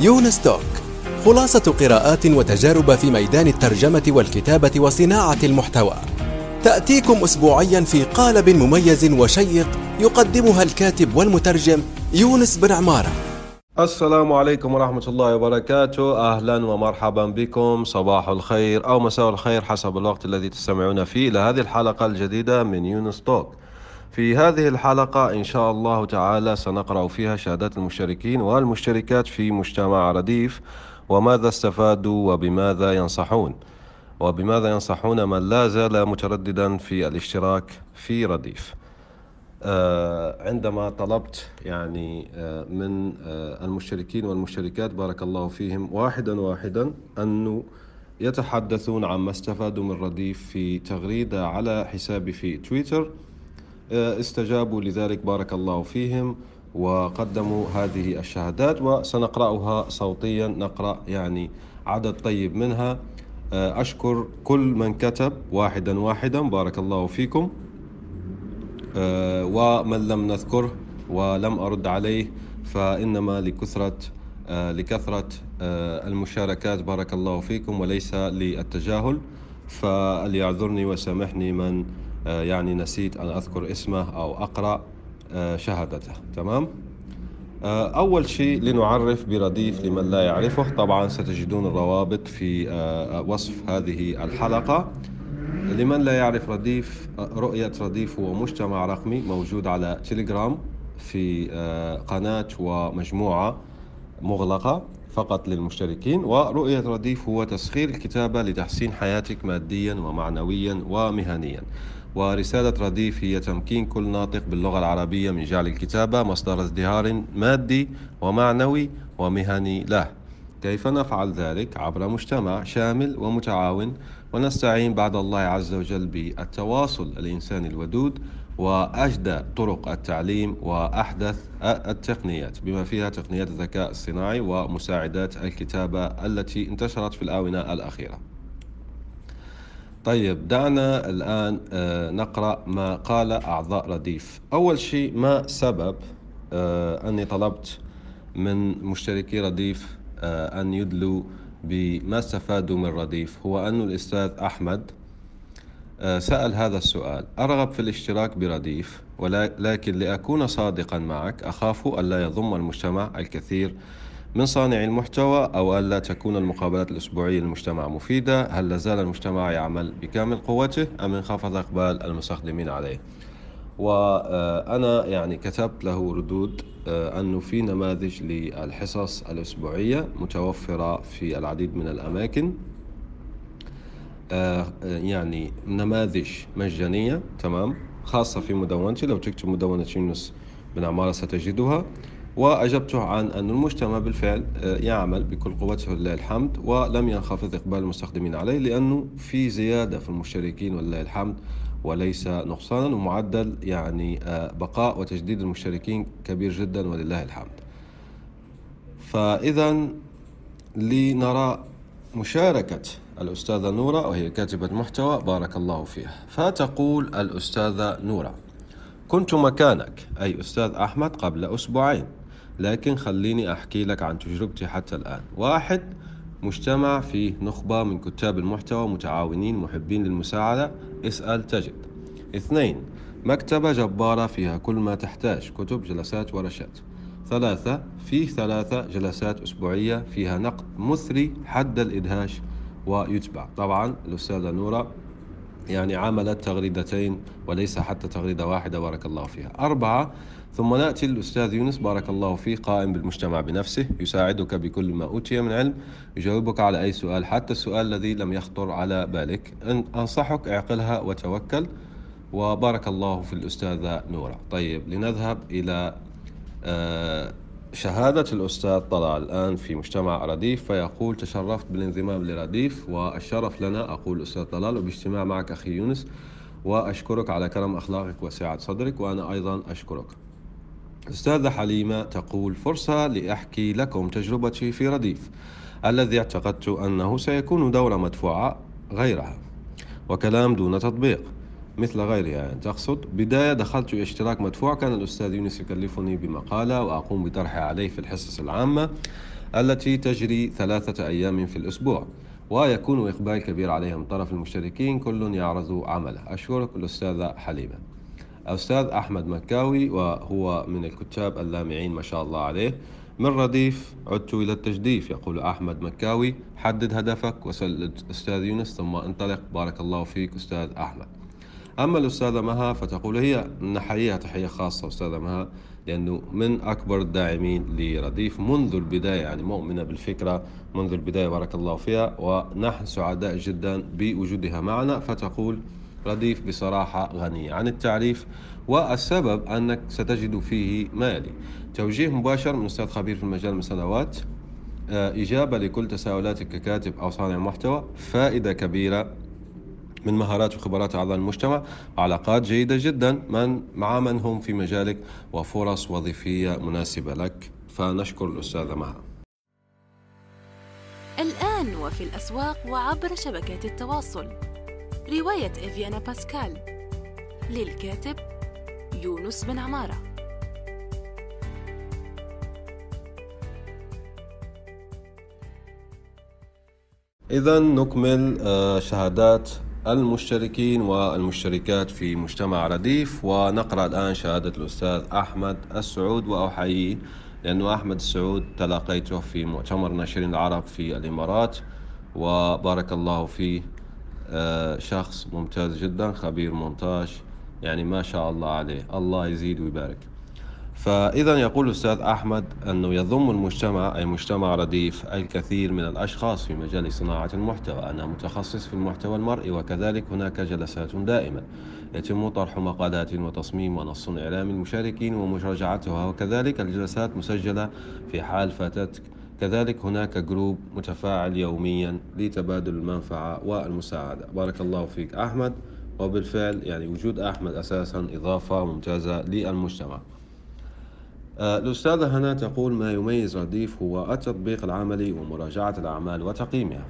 يونس توك خلاصة قراءات وتجارب في ميدان الترجمة والكتابة وصناعة المحتوى. تأتيكم أسبوعيا في قالب مميز وشيق يقدمها الكاتب والمترجم يونس بن عمارة. السلام عليكم ورحمة الله وبركاته. أهلا ومرحبا بكم. صباح الخير أو مساء الخير حسب الوقت الذي تستمعون فيه إلى هذه الحلقة الجديدة من يونس توك في هذه الحلقة إن شاء الله تعالى سنقرأ فيها شهادات المشتركين والمشتركات في مجتمع رديف وماذا استفادوا وبماذا ينصحون. وبماذا ينصحون من لا زال مترددا في الاشتراك في رديف. آه، عندما طلبت يعني آه، من آه، المشتركين والمشتركات بارك الله فيهم واحدا واحدا أنه يتحدثون عما استفادوا من رديف في تغريدة على حسابي في تويتر. استجابوا لذلك بارك الله فيهم وقدموا هذه الشهادات وسنقرأها صوتيا نقرأ يعني عدد طيب منها. أشكر كل من كتب واحدا واحدا بارك الله فيكم. آه، ومن لم نذكره ولم أرد عليه فإنما لكثرة آه، لكثرة آه، المشاركات بارك الله فيكم وليس للتجاهل. فليعذرني وسامحني من يعني نسيت أن أذكر اسمه أو أقرأ شهادته. تمام؟ أول شيء لنعرف برديف لمن لا يعرفه طبعا ستجدون الروابط في وصف هذه الحلقة. لمن لا يعرف رديف رؤية رديف هو مجتمع رقمي موجود على تيليجرام في آه، قناة ومجموعة مغلقة فقط للمشتركين. ورؤية رديف هو تسخير الكتابة لتحسين حياتك ماديا ومعنويا ومهنيا. ورسالة رديف هي تمكين كل ناطق باللغة العربية من جعل الكتابة مصدر ازدهار مادي ومعنوي ومهني له. كيف نفعل ذلك؟ عبر مجتمع شامل ومتعاون ونستعين بعد الله عز وجل بالتواصل الإنساني الودود وأجدى طرق التعليم وأحدث التقنيات بما فيها تقنيات الذكاء الصناعي ومساعدات الكتابة التي انتشرت في الآونة الأخيرة. طيب دعنا الآن آه، نقرأ ما قال أعضاء رديف. أول شيء ما سبب آه، أني طلبت من مشتركي رديف آه، أن يدلوا بما استفادوا من رديف؟ هو أن الأستاذ أحمد سأل هذا السؤال. أرغب في الاشتراك برديف ولكن لأكون صادقا معك أخاف ألا يضم المجتمع الكثير من صانعي المحتوى أو ألا تكون المقابلات الأسبوعية للمجتمع مفيدة؟ هل لازال المجتمع يعمل بكامل قوته أم انخفض إقبال المستخدمين عليه؟ وأنا يعني كتبت له ردود آه، أنه في نماذج للحصص الأسبوعية متوفرة في العديد من الأماكن. آه، يعني نماذج مجانية تمام خاصة في مدونتي. لو تكتب مدونة يونس بن عمارة ستجدها. وأجبته عن أن المجتمع بالفعل آه، يعمل بكل قوته لله الحمد ولم ينخفض إقبال المستخدمين عليه لأنه في زيادة في المشتركين ولله الحمد وليس نقصانا ومعدل يعني آه، بقاء وتجديد المشتركين كبير جدا ولله الحمد. فإذا لنرى مشاركة الأستاذة نورة وهي كاتبة محتوى بارك الله فيها. فتقول الأستاذة نورة كنت مكانك أي أستاذ أحمد قبل أسبوعين. لكن خليني أحكي لك عن تجربتي حتى الآن. واحد مجتمع فيه نخبة من كتاب المحتوى متعاونين محبين للمساعدة اسأل تجد. اثنين مكتبة جبارة فيها كل ما تحتاج كتب جلسات ورشات. ثلاثة فيه ثلاثة جلسات أسبوعية فيها نقد مثري حد الإدهاش ويتبع. طبعا الأستاذة نورة يعني عملت تغريدتين وليس حتى تغريدة واحدة بارك الله فيها. أربعة ثم نأتي الأستاذ يونس بارك الله فيه قائم بالمجتمع بنفسه يساعدك بكل ما أوتي من علم يجاوبك على أي سؤال حتى السؤال الذي لم يخطر على بالك. أنصحك اعقلها وتوكل وبارك الله في الأستاذة نورة. طيب لنذهب إلى آه، شهادة الأستاذ طلال الآن في مجتمع رديف فيقول تشرفت بالانضمام لرديف والشرف لنا أقول أستاذ طلال وباجتماع معك أخي يونس وأشكرك على كرم أخلاقك وسعة صدرك وأنا أيضا أشكرك. أستاذة حليمة تقول فرصة لأحكي لكم تجربتي في رديف الذي اعتقدت أنه سيكون دورة مدفوعة غيرها وكلام دون تطبيق مثل غيرها يعني تقصد. بداية دخلت اشتراك مدفوع كان الأستاذ يونس يكلفني بمقالة وأقوم بطرحها عليه في الحصص العامة التي تجري ثلاثة أيام في الأسبوع ويكون إقبال كبير عليها من طرف المشتركين. كل يعرض عمله. أشكرك الأستاذة حليمة. أستاذ أحمد مكاوي وهو من الكتاب اللامعين ما شاء الله عليه. من رديف عدت إلى التجديف يقول أحمد مكاوي. حدد هدفك وسل أستاذ يونس ثم انطلق. بارك الله فيك أستاذ أحمد. أما الأستاذة مها فتقول هي نحييها تحية خاصة أستاذة مها لأنه من أكبر الداعمين لرديف منذ البداية يعني مؤمنة بالفكرة منذ البداية بارك الله فيها. ونحن سعداء جدا بوجودها معنا فتقول رديف بصراحة غنية عن التعريف والسبب أنك ستجد فيه ما يلي توجيه مباشر من أستاذ خبير في المجال من سنوات. آه، إجابة لكل تساؤلاتك ككاتب أو صانع محتوى. فائدة كبيرة من مهارات وخبرات أعضاء المجتمع. علاقات جيدة جدا. من مع من هم في مجالك وفرص وظيفية مناسبة لك. فنشكر الأستاذة مها. الآن وفي الأسواق وعبر شبكات التواصل. رواية إفيانا باسكال للكاتب يونس بن عمارة. إذا نكمل آه، شهادات المشتركين والمشتركات في مجتمع رديف ونقرأ الآن شهادة الأستاذ أحمد السعود وأحييه لأنه أحمد السعود تلاقيته في مؤتمر ناشرين العرب في الإمارات وبارك الله فيه. شخص ممتاز جدا خبير مونتاج يعني ما شاء الله عليه. الله يزيد ويبارك. فإذا يقول الأستاذ أحمد أنه يضم المجتمع أي مجتمع رديف الكثير من الأشخاص في مجال صناعة المحتوى. أنا متخصص في المحتوى المرئي وكذلك هناك جلسات دائمة. يتم طرح مقالات وتصميم ونص إعلام المشاركين ومراجعتها وكذلك الجلسات مسجلة في حال فاتتك كذلك هناك جروب متفاعل يوميا لتبادل المنفعة والمساعدة. بارك الله فيك أحمد. وبالفعل يعني وجود أحمد أساسا إضافة ممتازة للمجتمع. آه، الأستاذة هنا تقول ما يميز رديف هو التطبيق العملي ومراجعة الأعمال وتقييمها.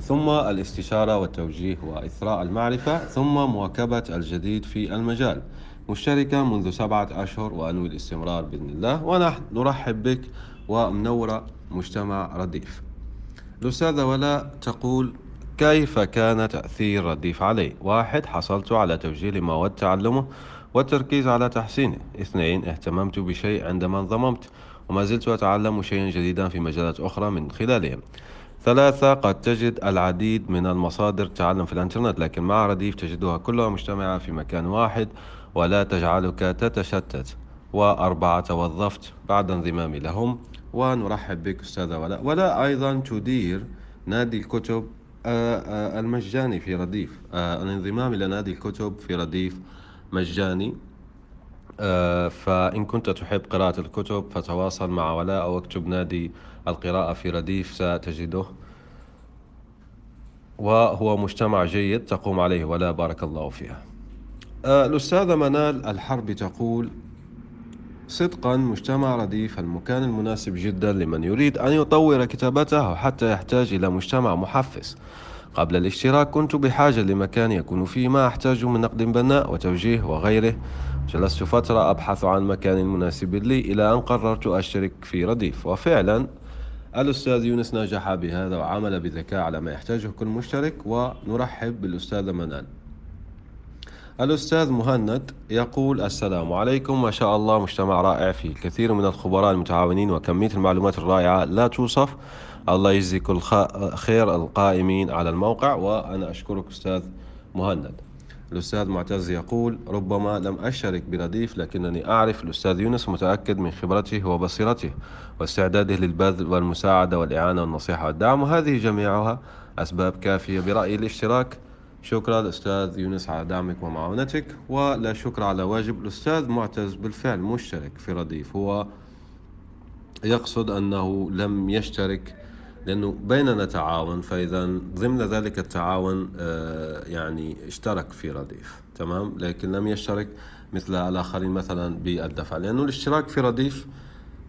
ثم الاستشارة والتوجيه وإثراء المعرفة ثم مواكبة الجديد في المجال. مشتركة منذ سبعة أشهر وأنوي الاستمرار بإذن الله. ونحن نرحب بك ومنورة مجتمع رديف. الأستاذة ولاء تقول كيف كان تأثير رديف علي؟ واحد حصلت على توجيه لما ود تعلمه والتركيز على تحسينه. اثنين اهتممت بشيء عندما انضممت وما زلت أتعلم شيئا جديدا في مجالات أخرى من خلالهم. ثلاثة قد تجد العديد من المصادر التعلم في الإنترنت لكن مع رديف تجدها كلها مجتمعة في مكان واحد ولا تجعلك تتشتت. وأربعة توظفت بعد انضمامي لهم ونرحب بك أستاذة ولاء. ولا أيضا تدير نادي الكتب آه، آه، المجاني في رديف. آه، الانضمام إلى نادي الكتب في رديف مجاني. فإن كنت تحب قراءة الكتب فتواصل مع ولاء أو اكتب نادي القراءة في رديف ستجده. وهو مجتمع جيد تقوم عليه ولا بارك الله فيها. الأستاذة منال الحرب تقول صدقا مجتمع رديف المكان المناسب جدا لمن يريد أن يطور كتابته حتى يحتاج إلى مجتمع محفز. قبل الاشتراك كنت بحاجة لمكان يكون فيه ما أحتاجه من نقد بناء وتوجيه وغيره. جلست فترة أبحث عن مكان مناسب لي إلى أن قررت أشترك في رديف. وفعلا الأستاذ يونس نجح بهذا وعمل بذكاء على ما يحتاجه كل مشترك. ونرحب بالأستاذ منال الأستاذ مهند يقول السلام عليكم. ما شاء الله مجتمع رائع فيه. الكثير من الخبراء المتعاونين وكمية المعلومات الرائعة لا توصف. الله يجزي كل خير القائمين على الموقع. وأنا أشكرك أستاذ مهند. الأستاذ معتز يقول ربما لم أشترك برديف لكنني أعرف الأستاذ يونس متأكد من خبرته وبصيرته واستعداده للبذل والمساعدة والإعانة والنصيحة. والدعم وهذه جميعها أسباب كافية برأيي الاشتراك شكرا الأستاذ يونس على دعمك ومعاونتك ولا شكر على واجب. الأستاذ معتز بالفعل مشترك في رديف. هو يقصد أنه لم يشترك لأنه بيننا تعاون فإذا ضمن ذلك التعاون آه، يعني اشترك في رديف. تمام؟ لكن لم يشترك مثل الآخرين مثلا بالدفع لأنه الاشتراك في رديف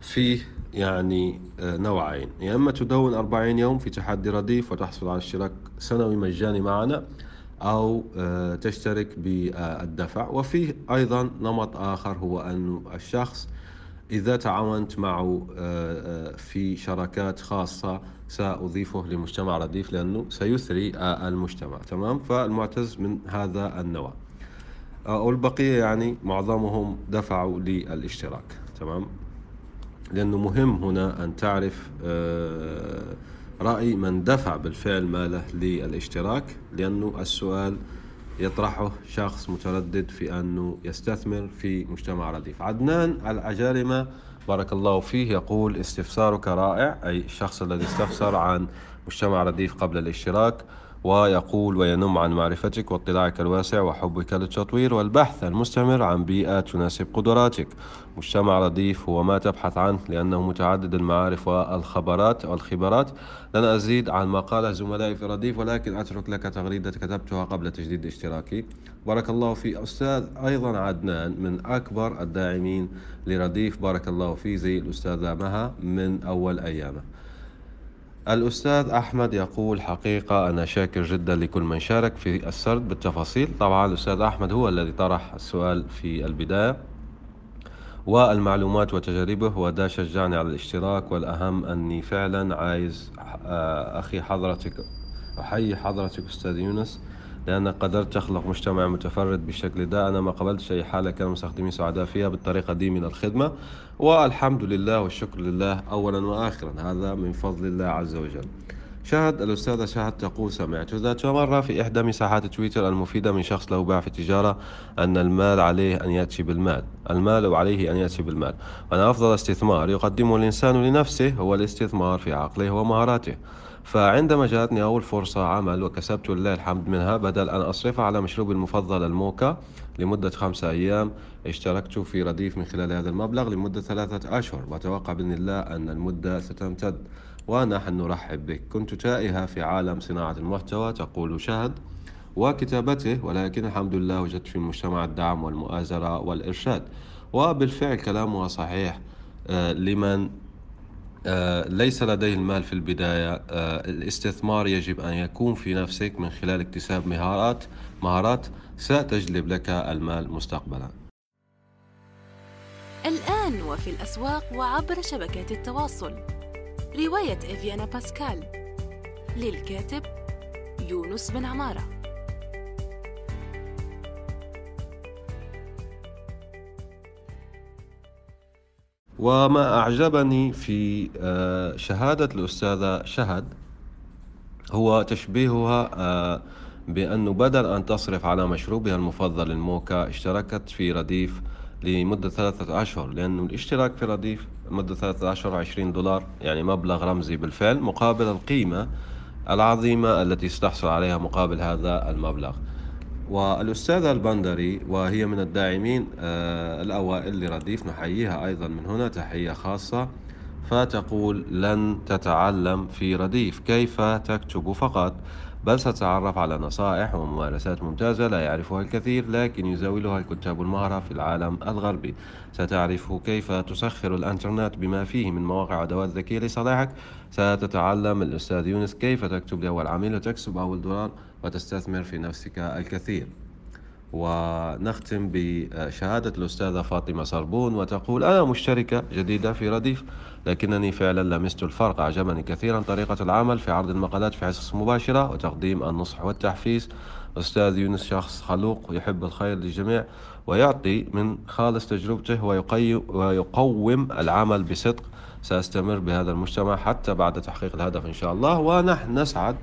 فيه يعني آه، نوعين. يا إما تدون أربعين يوم في تحدي رديف وتحصل على اشتراك سنوي مجاني معنا أو آه، تشترك بالدفع. وفيه أيضا نمط آخر هو أن الشخص إذا تعاونت معه في شراكات خاصة سأضيفه لمجتمع رديف لأنه سيثري المجتمع. تمام؟ فالمعتز من هذا النوع. والبقية يعني معظمهم دفعوا للاشتراك. تمام؟ لأنه مهم هنا أن تعرف رأي من دفع بالفعل ماله للاشتراك لأنه السؤال يطرحه شخص متردد في أنه يستثمر في مجتمع رديف. عدنان العجارمة بارك الله فيه يقول استفسارك رائع أي الشخص الذي استفسر عن مجتمع رديف قبل الاشتراك ويقول وينم عن معرفتك واطلاعك الواسع وحبك للتطوير والبحث المستمر عن بيئة تناسب قدراتك. مجتمع رديف هو ما تبحث عنه لأنه متعدد المعارف والخبرات والخبرات. لن أزيد عن ما قاله زملائي في رديف ولكن أترك لك تغريدة كتبتها قبل تجديد اشتراكي. بارك الله في أستاذ أيضا عدنان من أكبر الداعمين لرديف. بارك الله فيه زي الأستاذة مها من أول أيامه. الأستاذ أحمد يقول حقيقة أنا شاكر جدا لكل من شارك في السرد بالتفاصيل. طبعا الأستاذ أحمد هو الذي طرح السؤال في البداية. والمعلومات وتجاربه وده شجعني على الاشتراك والأهم أني فعلا عايز آه، أخي حضرتك أحيي حضرتك أستاذ يونس. لأنك قدرت تخلق مجتمع متفرد بالشكل ده. أنا ما قبلتش أي حالة كان المستخدمين سعداء فيها بالطريقة دي من الخدمة. والحمد لله والشكر لله أولا وآخرا. هذا من فضل الله عز وجل. شاهد الأستاذة شاهد تقول سمعت ذات مرة في إحدى مساحات تويتر المفيدة من شخص له باع في التجارة أن المال عليه أن يأتي بالمال. المال عليه أن يأتي بالمال. وأن أفضل استثمار يقدمه الإنسان لنفسه هو الاستثمار في عقله ومهاراته. فعندما جاءتني أول فرصة عمل وكسبت لله الحمد منها بدل أن أصرفها على مشروبي المفضل الموكا لمدة خمسة أيام اشتركت في رديف من خلال هذا المبلغ لمدة ثلاثة أشهر. وأتوقع بإذن الله أن المدة ستمتد. ونحن نرحب بك. كنت تائهة في عالم صناعة المحتوى تقول شهد وكتابته ولكن الحمد لله وجدت في المجتمع الدعم والمؤازرة والإرشاد. وبالفعل كلامها صحيح آه، لمن ليس لديه المال في البداية. آه، الاستثمار يجب أن يكون في نفسك من خلال اكتساب مهارات مهارات ستجلب لك المال مستقبلا. الآن وفي الأسواق وعبر شبكات التواصل. رواية إفيانا باسكال. للكاتب يونس بن عمارة. وما أعجبني في آه، شهادة الأستاذة شهد هو تشبيهها آه، بأنه بدل أن تصرف على مشروبها المفضل الموكا اشتركت في رديف لمدة ثلاثة أشهر لأنه الاشتراك في رديف مدة ثلاثة أشهر وعشرين دولار يعني مبلغ رمزي بالفعل مقابل القيمة العظيمة التي ستحصل عليها مقابل هذا المبلغ. والأستاذة البندري وهي من الداعمين آه، الأوائل لرديف نحييها أيضا من هنا تحية خاصة. فتقول لن تتعلم في رديف كيف تكتب فقط؟ بل ستتعرف على نصائح وممارسات ممتازة لا يعرفها الكثير لكن يزاولها الكتاب المهرة في العالم الغربي. ستعرف كيف تسخر الإنترنت بما فيه من مواقع وادوات ذكية لصالحك ستتعلم الأستاذ يونس كيف تكتب لأول عميل وتكسب أول دولار وتستثمر في نفسك الكثير. ونختم بشهادة الأستاذة فاطمة صربون وتقول أنا مشتركة جديدة في رديف لكنني فعلا لمست الفرق أعجبني كثيرا طريقة العمل في عرض المقالات في حصص مباشرة وتقديم النصح والتحفيز. أستاذ يونس شخص خلوق يحب الخير للجميع ويعطي من خالص تجربته ويقوم العمل بصدق. سأستمر بهذا المجتمع حتى بعد تحقيق الهدف إن شاء الله ونحن نسعد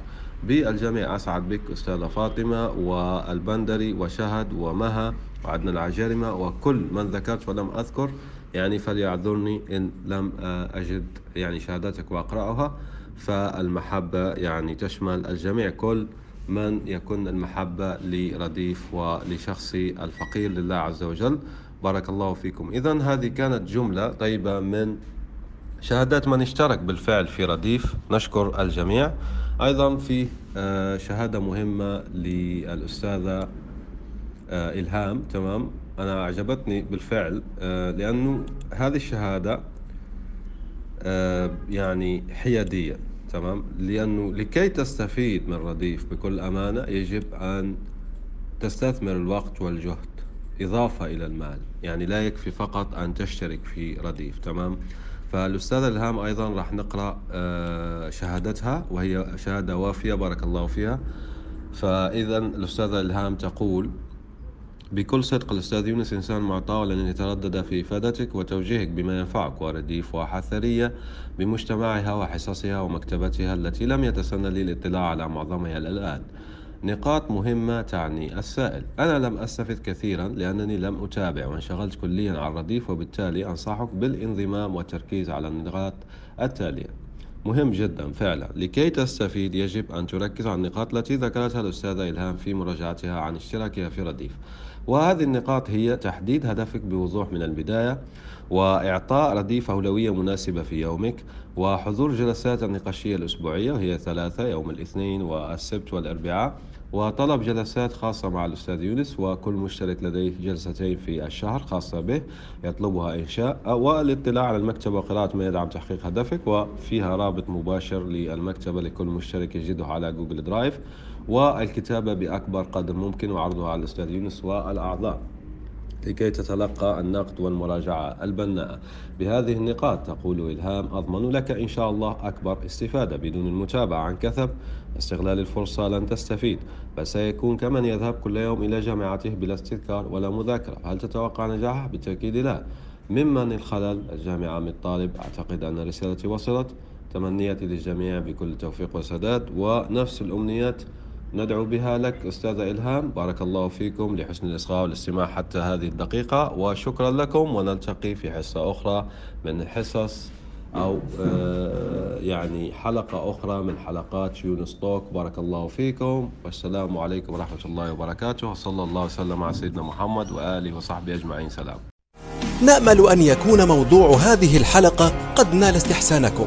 بالجميع. أسعد بك أستاذة فاطمة والبندري وشهد ومها وعدنا العجارمة وكل من ذكرت ولم أذكر. يعني فليعذرني إن لم أجد يعني شهاداتك وأقرأها. فالمحبة يعني تشمل الجميع كل من يكون المحبة لرديف ولشخصي الفقير لله عز وجل. بارك الله فيكم. إذا هذه كانت جملة طيبة من شهادات من اشترك بالفعل في رديف. نشكر الجميع. أيضا في آه، شهادة مهمة للأستاذة آه، إلهام تمام؟ أنا أعجبتني بالفعل آه، لأنه هذه الشهادة يعني حيادية تمام؟ لأنه لكي تستفيد من رديف بكل أمانة يجب أن تستثمر الوقت والجهد إضافة إلى المال يعني لا يكفي فقط أن تشترك في رديف تمام؟ فالأستاذة إلهام أيضا راح نقرأ آه، شهادتها وهي شهادة وافية بارك الله فيها. فإذا الأستاذة إلهام تقول بكل صدق الأستاذ يونس إنسان معطى ولن يتردد في إفادتك وتوجيهك بما ينفعك ورديف واحة ثرية بمجتمعها وحصصها ومكتبتها التي لم يتسنى لي الاطلاع على معظمها الآن. نقاط مهمة تعني السائل. أنا لم أستفد كثيرا لأنني لم أتابع وانشغلت كليا عن الرديف وبالتالي أنصحك بالانضمام والتركيز على النقاط التالية. مهم جدا فعلا. لكي تستفيد يجب أن تركز على النقاط التي ذكرتها الأستاذة إلهام في مراجعتها عن اشتراكها في رديف. وهذه النقاط هي تحديد هدفك بوضوح من البداية وإعطاء رديف أولوية مناسبة في يومك وحضور جلسات النقاشية الأسبوعية وهي ثلاثة يوم الاثنين والسبت والأربعاء. وطلب جلسات خاصة مع الأستاذ يونس وكل مشترك لديه جلستين في الشهر خاصة به يطلبها إنشاء والاطلاع على المكتبة وقراءة ما يدعم تحقيق هدفك وفيها رابط مباشر للمكتبة لكل مشترك يجده على Google Drive والكتابة بأكبر قدر ممكن وعرضها على الأستاذ يونس والأعضاء. لكي تتلقى النقد والمراجعة البناءة. بهذه النقاط تقول إلهام أضمن لك إن شاء الله أكبر استفادة بدون المتابعة عن كثب. استغلال الفرصة لن تستفيد بل سيكون كمن يذهب كل يوم إلى جامعته بلا استذكار ولا مذاكرة. هل تتوقع نجاحه؟ بالتأكيد لا. ممن الخلل؟ الجامعة من الطالب أعتقد أن رسالتي وصلت. تمنياتي للجميع بكل توفيق وسداد ونفس الأمنيات ندعو بها لك أستاذة إلهام. بارك الله فيكم لحسن الإصغاء والاستماع حتى هذه الدقيقة وشكرا لكم. ونلتقي في حصة أخرى من حصص أو آه، يعني حلقة أخرى من حلقات يونس توك. بارك الله فيكم. والسلام عليكم ورحمة الله وبركاته. وصلى الله وسلم على سيدنا محمد وآله وصحبه أجمعين. سلام. نأمل أن يكون موضوع هذه الحلقة قد نال استحسانكم.